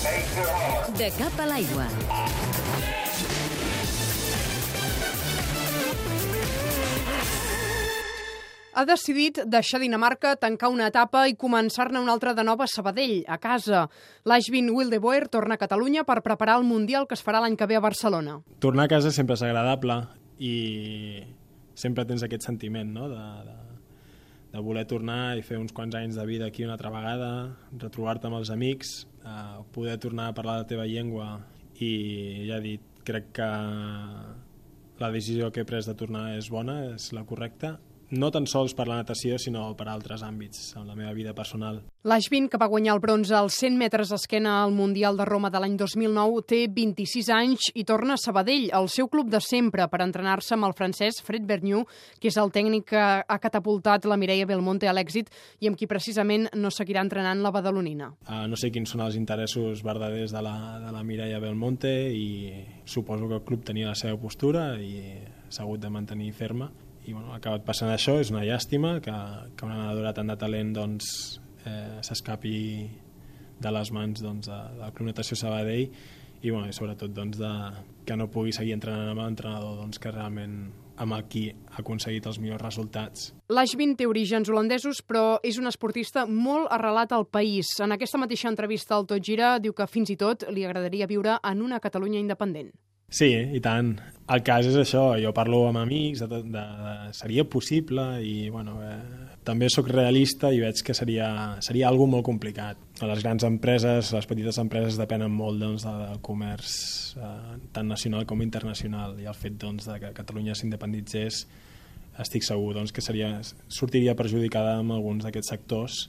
De cap a l'aigua. Ha decidit deixar Dinamarca, tancar una etapa i començar-ne una altra de nova a Sabadell, a casa. L'Ashvin Wildeboer torna a Catalunya per preparar el Mundial que es farà l'any que ve a Barcelona. Tornar a casa sempre és agradable i sempre tens aquest sentiment no? de, de, de voler tornar i fer uns quants anys de vida aquí una altra vegada, retrobar-te amb els amics, eh, poder tornar a parlar la teva llengua i ja he dit, crec que la decisió que he pres de tornar és bona, és la correcta no tan sols per la natació, sinó per altres àmbits, en la meva vida personal. L'Ashvin, que va guanyar el bronze als 100 metres d'esquena al Mundial de Roma de l'any 2009, té 26 anys i torna a Sabadell, al seu club de sempre, per entrenar-se amb el francès Fred Berniu, que és el tècnic que ha catapultat la Mireia Belmonte a l'èxit i amb qui precisament no seguirà entrenant la badalonina. Uh, no sé quins són els interessos verdaders de la, de la Mireia Belmonte i suposo que el club tenia la seva postura i s'ha hagut de mantenir ferma i bueno, ha acabat passant això, és una llàstima que, que una nedadora tant de talent doncs, eh, s'escapi de les mans doncs, de, de la Club Natació Sabadell i, bueno, i sobretot doncs, de, que no pugui seguir entrenant amb l'entrenador doncs, que realment amb el qui ha aconseguit els millors resultats. L'Ashvin té orígens holandesos, però és un esportista molt arrelat al país. En aquesta mateixa entrevista al Tot Gira diu que fins i tot li agradaria viure en una Catalunya independent. Sí, i tant. El cas és això, jo parlo amb amics, de, de, de, seria possible i bueno, eh, també sóc realista i veig que seria, seria algo molt complicat. Les grans empreses, les petites empreses depenen molt doncs, del comerç eh, tant nacional com internacional i el fet doncs, de que Catalunya s'independitzés estic segur doncs, que seria, sortiria perjudicada amb alguns d'aquests sectors